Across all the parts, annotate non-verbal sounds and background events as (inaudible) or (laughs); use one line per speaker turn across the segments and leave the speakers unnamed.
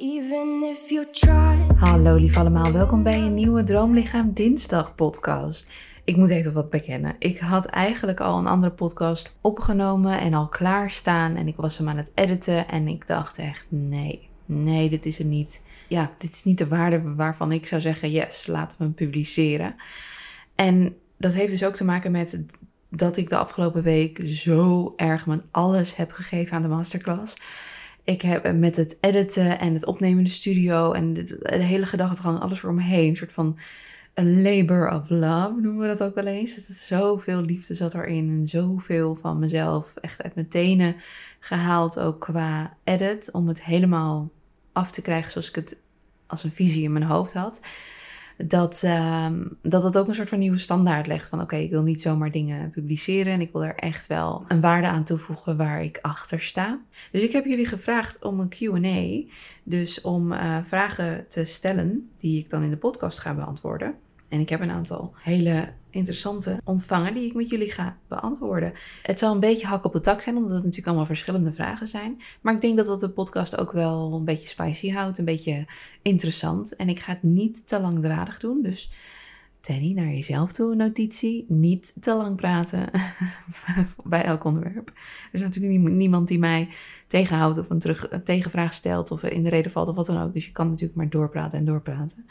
Even if you try.
Hallo lief allemaal, welkom bij een nieuwe Droomlichaam Dinsdag podcast. Ik moet even wat bekennen. Ik had eigenlijk al een andere podcast opgenomen en al klaarstaan. En ik was hem aan het editen en ik dacht echt, nee, nee, dit is hem niet. Ja, dit is niet de waarde waarvan ik zou zeggen, yes, laten we hem publiceren. En dat heeft dus ook te maken met dat ik de afgelopen week zo erg mijn alles heb gegeven aan de masterclass. Ik heb met het editen en het opnemen in de studio en de, de hele gedachtegang, alles voor me heen. Een soort van een labor of love noemen we dat ook wel eens. Het zoveel liefde zat erin en zoveel van mezelf echt uit mijn tenen gehaald, ook qua edit, om het helemaal af te krijgen zoals ik het als een visie in mijn hoofd had dat, um, dat het ook een soort van nieuwe standaard legt. Van oké, ik wil niet zomaar dingen publiceren en ik wil er echt wel een waarde aan toevoegen waar ik achter sta. Dus ik heb jullie gevraagd om een QA, dus om uh, vragen te stellen die ik dan in de podcast ga beantwoorden. En ik heb een aantal hele interessante ontvangen die ik met jullie ga beantwoorden. Het zal een beetje hak op de tak zijn, omdat het natuurlijk allemaal verschillende vragen zijn. Maar ik denk dat dat de podcast ook wel een beetje spicy houdt, een beetje interessant. En ik ga het niet te langdradig doen, dus Tenny, naar jezelf toe een notitie. Niet te lang praten (laughs) bij elk onderwerp. Er is natuurlijk niemand die mij tegenhoudt of een, terug, een tegenvraag stelt of in de reden valt of wat dan ook. Dus je kan natuurlijk maar doorpraten en doorpraten.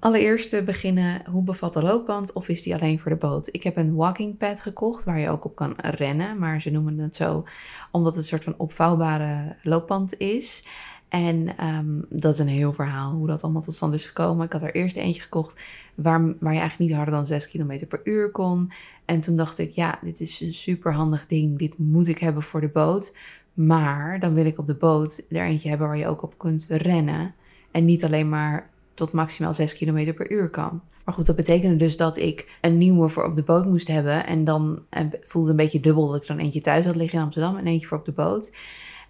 Allereerst beginnen, hoe bevat de loopband of is die alleen voor de boot? Ik heb een walking pad gekocht waar je ook op kan rennen, maar ze noemen het zo omdat het een soort van opvouwbare loopband is. En um, dat is een heel verhaal hoe dat allemaal tot stand is gekomen. Ik had er eerst eentje gekocht waar, waar je eigenlijk niet harder dan 6 km per uur kon. En toen dacht ik, ja, dit is een super handig ding. Dit moet ik hebben voor de boot. Maar dan wil ik op de boot er eentje hebben waar je ook op kunt rennen. En niet alleen maar tot maximaal 6 km per uur kan. Maar goed, dat betekende dus dat ik een nieuwe voor op de boot moest hebben. En dan en voelde een beetje dubbel dat ik dan eentje thuis had liggen in Amsterdam en eentje voor op de boot.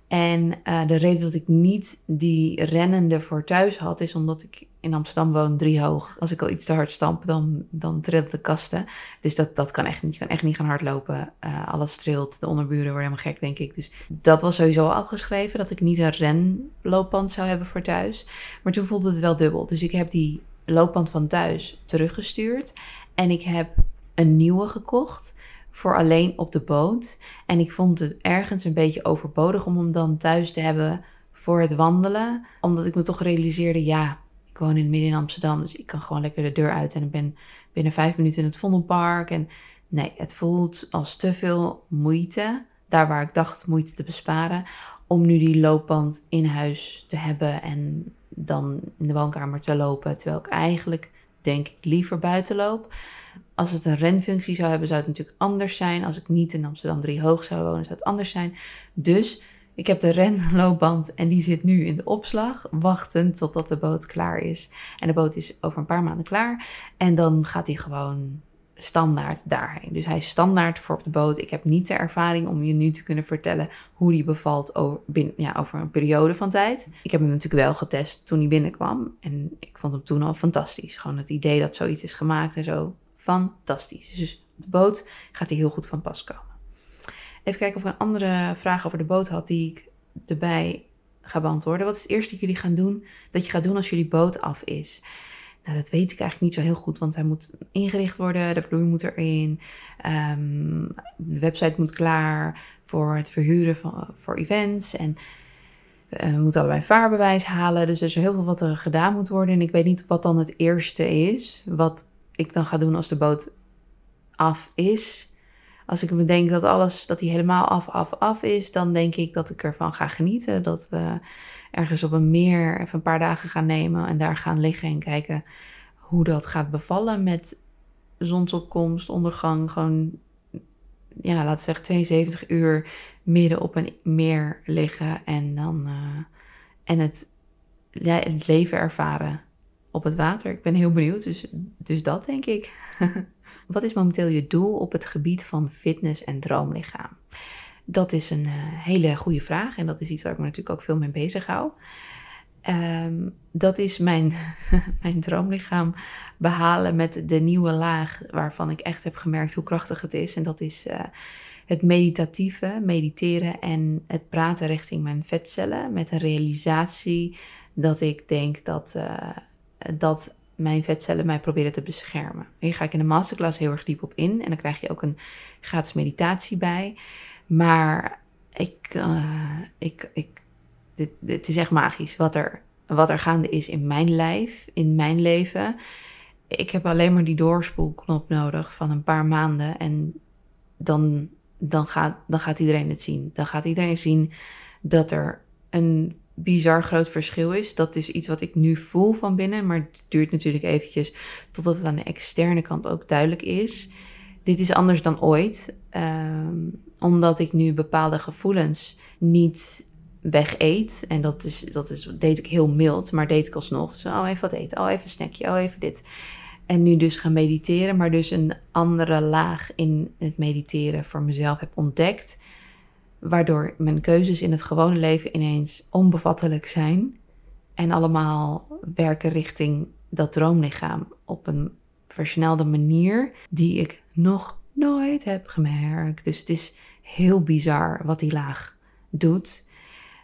En uh, de reden dat ik niet die rennende voor thuis had, is omdat ik in Amsterdam woon drie hoog. Als ik al iets te hard stamp, dan, dan trillen de kasten. Dus dat, dat kan echt niet. Je kan echt niet gaan hardlopen. Uh, alles trilt. De onderburen worden helemaal gek, denk ik. Dus dat was sowieso afgeschreven. Dat ik niet een renlooppand zou hebben voor thuis. Maar toen voelde het wel dubbel. Dus ik heb die looppand van thuis teruggestuurd. En ik heb een nieuwe gekocht voor alleen op de boot. En ik vond het ergens een beetje overbodig om hem dan thuis te hebben voor het wandelen. Omdat ik me toch realiseerde, ja, ik woon in het midden in Amsterdam, dus ik kan gewoon lekker de deur uit en ik ben binnen vijf minuten in het Vondelpark. En nee, het voelt als te veel moeite, daar waar ik dacht moeite te besparen, om nu die loopband in huis te hebben en dan in de woonkamer te lopen, terwijl ik eigenlijk denk ik liever buiten loop. Als het een renfunctie zou hebben, zou het natuurlijk anders zijn. Als ik niet in Amsterdam 3 hoog zou wonen, zou het anders zijn. Dus ik heb de renloopband en die zit nu in de opslag, wachtend totdat de boot klaar is. En de boot is over een paar maanden klaar. En dan gaat hij gewoon standaard daarheen. Dus hij is standaard voor op de boot. Ik heb niet de ervaring om je nu te kunnen vertellen hoe die bevalt over, ja, over een periode van tijd. Ik heb hem natuurlijk wel getest toen hij binnenkwam. En ik vond hem toen al fantastisch. Gewoon het idee dat zoiets is gemaakt en zo. Fantastisch. Dus op de boot gaat hij heel goed van pas komen. Even kijken of ik een andere vraag over de boot had die ik erbij ga beantwoorden. Wat is het eerste dat jullie gaan doen, dat je gaat doen als jullie boot af is? Nou, dat weet ik eigenlijk niet zo heel goed, want hij moet ingericht worden, de vloer moet erin, um, de website moet klaar voor het verhuren van, voor events en uh, we moeten allebei vaarbewijs halen. Dus er is heel veel wat er gedaan moet worden en ik weet niet wat dan het eerste is, wat ik dan ga doen als de boot af is. Als ik bedenk dat alles, dat hij helemaal af, af, af is, dan denk ik dat ik ervan ga genieten. Dat we ergens op een meer even een paar dagen gaan nemen en daar gaan liggen en kijken hoe dat gaat bevallen met zonsopkomst, ondergang. Gewoon, ja, laten we zeggen 72 uur midden op een meer liggen en dan uh, en het, ja, het leven ervaren op het water. Ik ben heel benieuwd, dus, dus dat denk ik. (laughs) Wat is momenteel je doel op het gebied van fitness en droomlichaam? Dat is een uh, hele goede vraag en dat is iets waar ik me natuurlijk ook veel mee bezig hou. Um, dat is mijn, (laughs) mijn droomlichaam behalen met de nieuwe laag waarvan ik echt heb gemerkt hoe krachtig het is. En dat is uh, het meditatieve, mediteren en het praten richting mijn vetcellen. Met een realisatie dat ik denk dat, uh, dat mijn vetcellen mij proberen te beschermen. Hier ga ik in de masterclass heel erg diep op in. En dan krijg je ook een gratis meditatie bij. Maar ik, uh, ik, ik, dit, dit is echt magisch wat er, wat er gaande is in mijn lijf, in mijn leven. Ik heb alleen maar die doorspoelknop nodig van een paar maanden. En dan, dan, gaat, dan gaat iedereen het zien. Dan gaat iedereen zien dat er een bizar groot verschil is. Dat is iets wat ik nu voel van binnen, maar het duurt natuurlijk eventjes totdat het aan de externe kant ook duidelijk is. Dit is anders dan ooit, ehm, omdat ik nu bepaalde gevoelens niet wegeet. En dat, is, dat is, deed ik heel mild, maar deed ik alsnog. Dus oh, even wat eten, oh, even een snackje, oh, even dit. En nu dus gaan mediteren, maar dus een andere laag in het mediteren voor mezelf heb ontdekt waardoor mijn keuzes in het gewone leven ineens onbevattelijk zijn en allemaal werken richting dat droomlichaam op een versnelde manier die ik nog nooit heb gemerkt. Dus het is heel bizar wat die laag doet.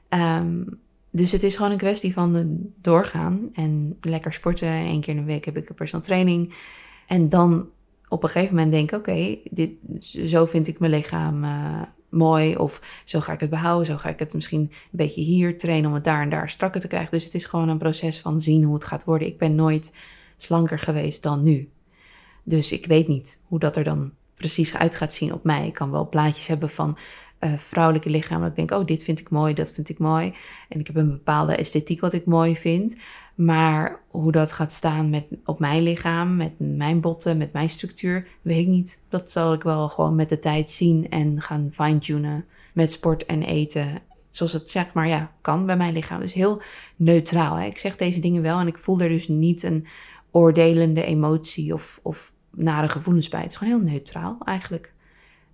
Ehm, dus het is gewoon een kwestie van doorgaan en lekker sporten. Eén keer in de week heb ik een personal training. En dan op een gegeven moment denk ik: oké, dit zo vind ik mijn lichaam uh, mooi. Of zo ga ik het behouden. Zo ga ik het misschien een beetje hier trainen om het daar en daar strakker te krijgen. Dus het is gewoon een proces van zien hoe het gaat worden. Ik ben nooit slanker geweest dan nu. Dus ik weet niet hoe dat er dan precies uit gaat zien op mij. Ik kan wel plaatjes hebben van uh, vrouwelijke lichaam. Dat ik denk, oh, dit vind ik mooi, dat vind ik mooi. En ik heb een bepaalde esthetiek wat ik mooi vind. Maar hoe dat gaat staan met, op mijn lichaam, met mijn botten, met mijn structuur, weet ik niet. Dat zal ik wel gewoon met de tijd zien en gaan fine-tunen met sport en eten. Zoals het zeg maar ja, kan bij mijn lichaam. Dus heel neutraal. Hè? Ik zeg deze dingen wel en ik voel er dus niet een oordelende emotie of, of nare gevoelens bij. Het is gewoon heel neutraal eigenlijk.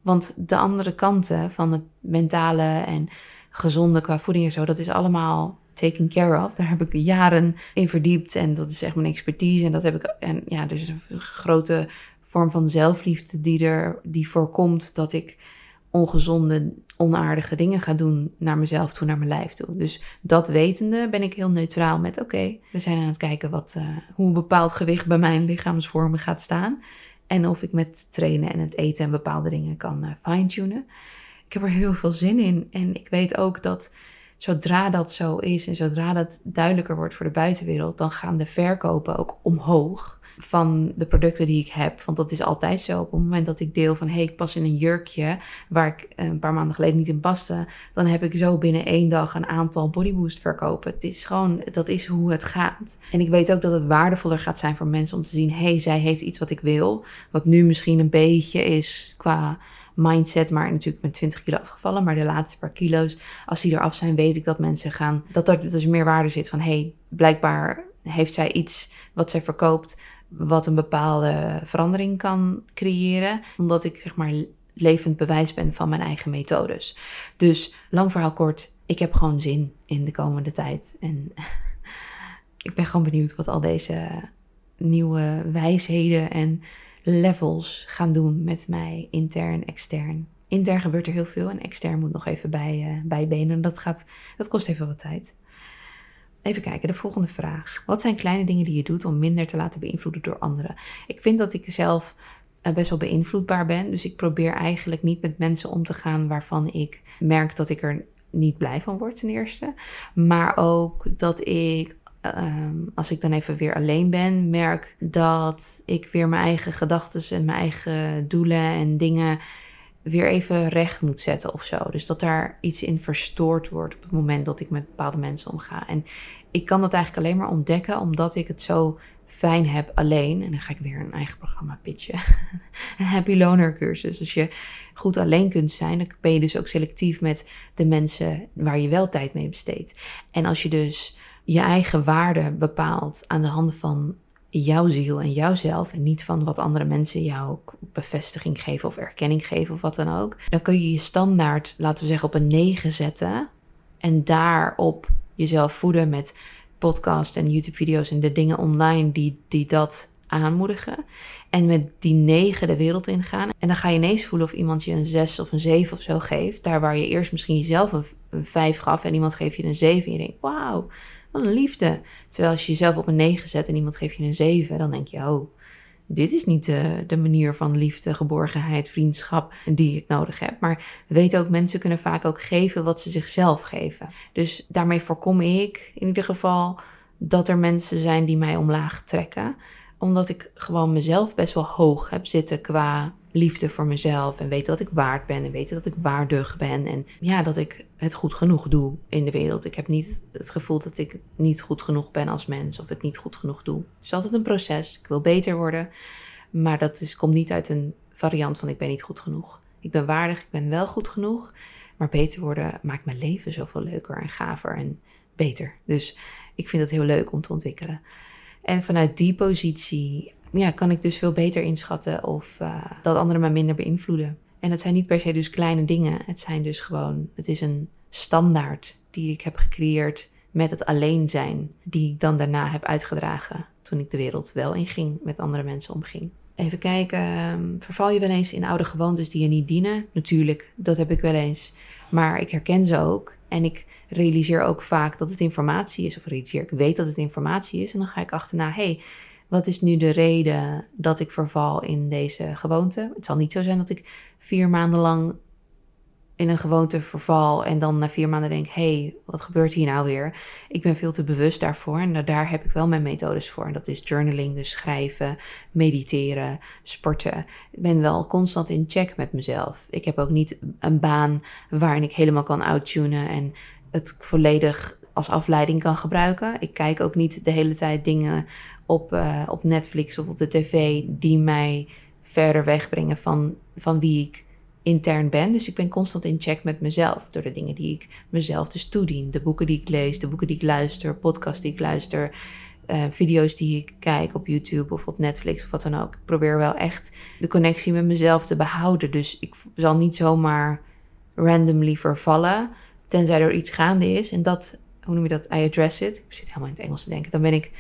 Want de andere kanten van het mentale en gezonde qua voeding en zo, dat is allemaal taken care of. Daar heb ik jaren in verdiept en dat is echt mijn expertise. En dat heb ik, en ja, dus een grote vorm van zelfliefde die er, die voorkomt dat ik ongezonde, onaardige dingen ga doen naar mezelf toe, naar mijn lijf toe. Dus dat wetende ben ik heel neutraal met, oké, we zijn aan het kijken wat, uh, hoe een bepaald gewicht bij mijn lichaamsvormen gaat staan. En of ik met trainen en het eten en bepaalde dingen kan uh, fine-tunen. Ik heb er heel veel zin in. En ik weet ook dat zodra dat zo is en zodra dat duidelijker wordt voor de buitenwereld, dan gaan de verkopen ook omhoog van de producten die ik heb. Want dat is altijd zo. Op het moment dat ik deel van hé, hey, ik pas in een jurkje waar ik een paar maanden geleden niet in paste, dan heb ik zo binnen één dag een aantal bodyboost verkopen. Het is gewoon, dat is hoe het gaat. En ik weet ook dat het waardevoller gaat zijn voor mensen om te zien, hé, hey, zij heeft iets wat ik wil. Wat nu misschien een beetje is qua mindset, maar natuurlijk met 20 kilo afgevallen. Maar de laatste paar kilo's, als die eraf zijn, weet ik dat mensen gaan, dat er dus meer waarde zit van hey, blijkbaar heeft zij iets wat zij verkoopt, wat een bepaalde verandering kan creëren. Omdat ik zeg maar levend bewijs ben van mijn eigen methodes. Dus lang verhaal kort, ik heb gewoon zin in de komende tijd. En (laughs) ik ben gewoon benieuwd wat al deze nieuwe wijsheden en levels gaan doen met mij, intern, extern. Intern gebeurt er heel veel en extern moet nog even bij, uh, bijbenen. Dat, gaat, dat kost even wat tijd. Even kijken, de volgende vraag. Wat zijn kleine dingen die je doet om minder te laten beïnvloeden door anderen? Ik vind dat ik zelf uh, best wel beïnvloedbaar ben. Dus ik probeer eigenlijk niet met mensen om te gaan waarvan ik merk dat ik er niet blij van word, ten eerste. Maar ook dat ik Ehm, als ik dan even weer alleen ben, merk dat ik weer mijn eigen gedachten en mijn eigen doelen en dingen weer even recht moet zetten of zo. Dus dat daar iets in verstoord wordt op het moment dat ik met bepaalde mensen omga. En ik kan dat eigenlijk alleen maar ontdekken omdat ik het zo fijn heb alleen. En dan ga ik weer een eigen programma pitchen. (laughs) een happy loner cursus. Als je goed alleen kunt zijn, dan ben je dus ook selectief met de mensen waar je wel tijd mee besteedt. En als je dus je eigen waarde bepaalt aan de hand van jouw ziel en jouzelf en niet van wat andere mensen jou bevestiging geven of erkenning geven of wat dan ook, dan kun je je standaard, laten we zeggen, op een 9 zetten en daarop jezelf voeden met podcast en YouTube-video's en de dingen online die, die dat aanmoedigen. En met die negen de wereld ingaan. En dan ga je ineens voelen of iemand je een zes of een zeven of zo geeft. Daar waar je eerst misschien jezelf een, een vijf gaf en iemand geeft je een zeven. En je denkt, wauw, een liefde. Terwijl als je jezelf op een negen zet en iemand geeft je een zeven, dan denk je, oh, dit is niet de, de, manier van liefde, geborgenheid, vriendschap die ik nodig heb. Maar weet ook, mensen kunnen vaak ook geven wat ze zichzelf geven. Dus daarmee voorkom ik in ieder geval dat er mensen zijn die mij omlaag trekken. Omdat ik gewoon mezelf best wel hoog heb zitten qua liefde voor mezelf. En weet dat ik waard ben. En weet dat ik waardig ben. En ja, dat ik het goed genoeg doe in de wereld. Ik heb niet het gevoel dat ik niet goed genoeg ben als mens. Of het niet goed genoeg doe. Het is altijd een proces. Ik wil beter worden. Maar dat is, komt niet uit een variant van ik ben niet goed genoeg. Ik ben waardig, ik ben wel goed genoeg. Maar beter worden maakt mijn leven zoveel leuker en gaver en beter. Dus ik vind het heel leuk om te ontwikkelen. En vanuit die positie ja, kan ik dus veel beter inschatten of uh, dat anderen me minder beïnvloeden. En het zijn niet per se dus kleine dingen. Het zijn dus gewoon, het is een standaard die ik heb gecreëerd met het alleen zijn, die ik dan daarna heb uitgedragen toen ik de wereld wel inging, met andere mensen omging. Even kijken, ehm, verval je wel eens in oude gewoontes die je niet dienen? Natuurlijk, dat heb ik wel eens. Maar ik herken ze ook. En ik realiseer ook vaak dat het informatie is. Of realiseer, ik weet dat het informatie is. En dan ga ik achterna, hey, wat is nu de reden dat ik verval in deze gewoonte? Het zal niet zo zijn dat ik vier maanden lang in een gewoonte verval en dan na vier maanden denk: hé, hey, wat gebeurt hier nou weer? Ik ben veel te bewust daarvoor en daar heb ik wel mijn methodes voor. En dat is journaling, dus schrijven, mediteren, sporten. Ik ben wel constant in check met mezelf. Ik heb ook niet een baan waarin ik helemaal kan outtunen en het volledig als afleiding kan gebruiken. Ik kijk ook niet de hele tijd dingen op, uh, op Netflix of op de tv die mij verder wegbrengen van, van wie ik intern ben. Dus ik ben constant in check met mezelf door de dingen die ik mezelf dus toedien. De boeken die ik lees, de boeken die ik luister, podcasts die ik luister, uh, video's die ik kijk op YouTube of op Netflix of wat dan ook. Ik probeer wel echt de connectie met mezelf te behouden. Dus ik zal niet zomaar randomly vervallen, tenzij er iets gaande is. En dat, hoe noem je dat? I address it. Ik zit helemaal in het Engels te denken. Dan ben ik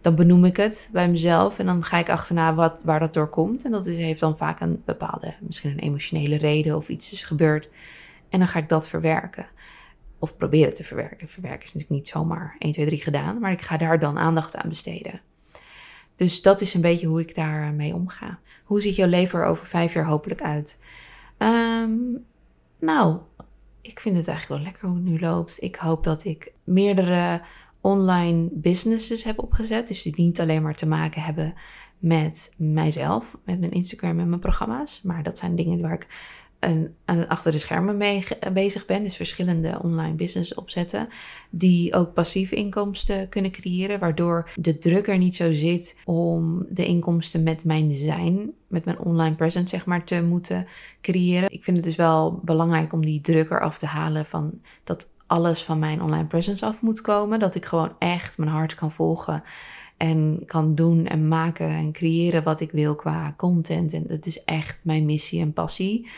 dan benoem ik het bij mezelf en dan ga ik achterna wat, waar dat door komt. En dat is, heeft dan vaak een bepaalde, misschien een emotionele reden of iets is gebeurd. En dan ga ik dat verwerken. Of proberen te verwerken. Verwerken is natuurlijk niet zomaar 1, 2, 3 gedaan, maar ik ga daar dan aandacht aan besteden. Dus dat is een beetje hoe ik daarmee omga. Hoe ziet jouw leven er over vijf jaar hopelijk uit? Um, nou, ik vind het eigenlijk wel lekker hoe het nu loopt. Ik hoop dat ik meerdere online businesses heb opgezet. Dus die niet alleen maar te maken hebben met mijzelf, met mijn Instagram en mijn programma's. Maar dat zijn dingen waar ik een, achter de schermen mee bezig ben. Dus verschillende online business opzetten. Die ook passieve inkomsten kunnen creëren. Waardoor de druk er niet zo zit om de inkomsten met mijn design, met mijn online presence zeg maar, te moeten creëren. Ik vind het dus wel belangrijk om die druk eraf te halen van dat alles van mijn online presence af moet komen. Dat ik gewoon echt mijn hart kan volgen. En kan doen en maken en creëren wat ik wil qua content. En dat is echt mijn missie en passie.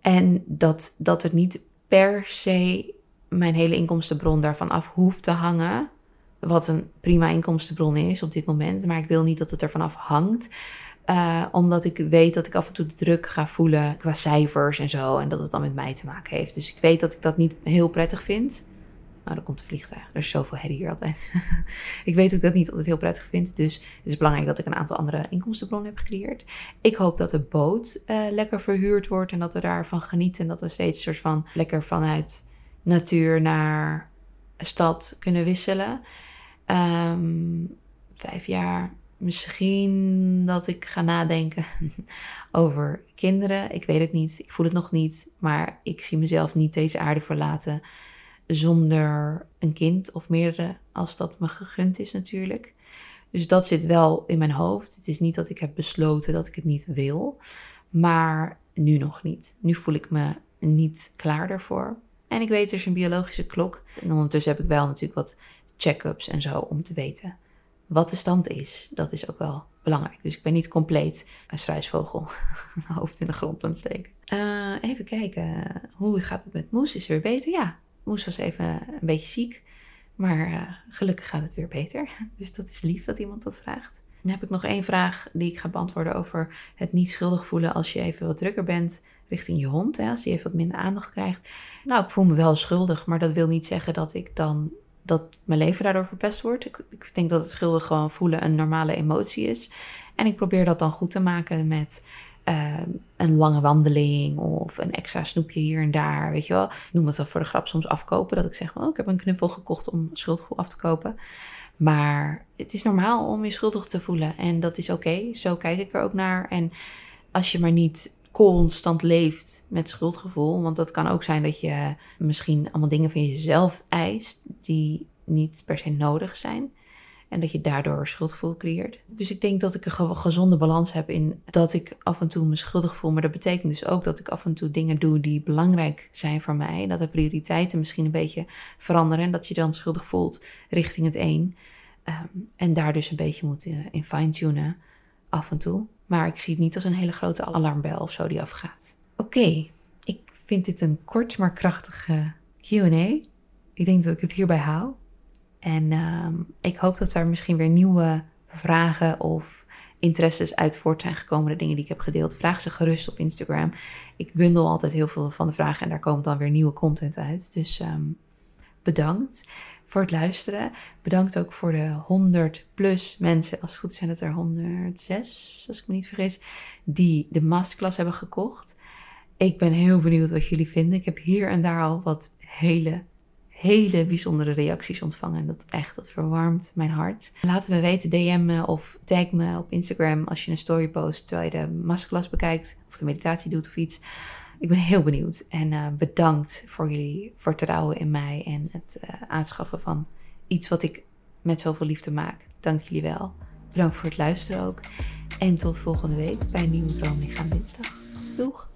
En dat, dat er niet per se mijn hele inkomstenbron daarvan af hoeft te hangen. Wat een prima inkomstenbron is op dit moment. Maar ik wil niet dat het ervan af hangt. Uh, omdat ik weet dat ik af en toe de druk ga voelen qua cijfers en zo. En dat het dan met mij te maken heeft. Dus ik weet dat ik dat niet heel prettig vind. Nou, dan komt een vliegtuig. Er is zoveel herrie hier altijd. (laughs) ik weet dat ik dat niet altijd heel prettig vind. Dus het is belangrijk dat ik een aantal andere inkomstenbronnen heb gecreëerd. Ik hoop dat de boot uh, lekker verhuurd wordt. En dat we daarvan genieten. En dat we steeds soort van lekker vanuit natuur naar stad kunnen wisselen. Um, vijf jaar Misschien dat ik ga nadenken (laughs) over kinderen. Ik weet het niet. Ik voel het nog niet. Maar ik zie mezelf niet deze aarde verlaten zonder een kind of meerdere, als dat me gegund is natuurlijk. Dus dat zit wel in mijn hoofd. Het is niet dat ik heb besloten dat ik het niet wil, maar nu nog niet. Nu voel ik me niet klaar daarvoor. En ik weet, er is een biologische klok. En ondertussen heb ik wel natuurlijk wat check-ups en zo om te weten wat de stand is. Dat is ook wel belangrijk. Dus ik ben niet compleet een struisvogel, (laughs) hoofd in de grond aan het steken. Uh, even kijken, hoe gaat het met Moes? Is het weer beter? Ja, Moes was even een beetje ziek. Maar uh, gelukkig gaat het weer beter. (laughs) Dus dat is lief dat iemand dat vraagt. Dan heb ik nog één vraag die ik ga beantwoorden over het niet schuldig voelen als je even wat drukker bent richting je hond. Hè, als die even wat minder aandacht krijgt. Nou, ik voel me wel schuldig, maar dat wil niet zeggen dat ik dan dat mijn leven daardoor verpest wordt. Ik, ik denk dat het schuldig gewoon voelen een normale emotie is. En ik probeer dat dan goed te maken met uh, een lange wandeling of een extra snoepje hier en daar. Weet je wel, ik noem het dan voor de grap soms afkopen. Dat ik zeg, oh, ik heb een knuffel gekocht om schuldgevoel af te kopen. Maar het is normaal om je schuldig te voelen. En dat is oké. Zo kijk ik er ook naar. En als je maar niet constant leeft met schuldgevoel. Want dat kan ook zijn dat je misschien allemaal dingen van jezelf eist die niet per se nodig zijn. En dat je daardoor schuldgevoel creëert. Dus ik denk dat ik een gezonde balans heb in dat ik af en toe me schuldig voel. Maar dat betekent dus ook dat ik af en toe dingen doe die belangrijk zijn voor mij. Dat de prioriteiten misschien een beetje veranderen. En dat je dan schuldig voelt richting het een. Ehm, en daar dus een beetje moet uh, in fine-tunen af en toe. Maar ik zie het niet als een hele grote alarmbel of zo die afgaat. Oké, ik vind dit een kort maar krachtige QA. Ik denk dat ik het hierbij hou. En uh, ik hoop dat er misschien weer nieuwe vragen of interesses uit voort zijn gekomen. De dingen die ik heb gedeeld. Vraag ze gerust op Instagram. Ik bundel altijd heel veel van de vragen en daar komt dan weer nieuwe content uit. Dus um, bedankt voor het luisteren. Bedankt ook voor de 100 plus mensen, als het goed zijn het er 106, als ik me niet vergis, die de masterclass hebben gekocht. Ik ben heel benieuwd wat jullie vinden. Ik heb hier en daar al wat hele, hele bijzondere reacties ontvangen. En dat echt, dat verwarmt mijn hart. Laat me weten, DM me of tag me op Instagram als je een story post terwijl je de masterclass bekijkt of de meditatie doet of iets ik ben heel benieuwd. En uh, bedankt voor jullie vertrouwen in mij en het uh, aanschaffen van iets wat ik met zoveel liefde maak. Dank jullie wel. Bedankt voor het luisteren ook. En tot volgende week bij een nieuwe Droomlichaam Dinsdag. Doeg!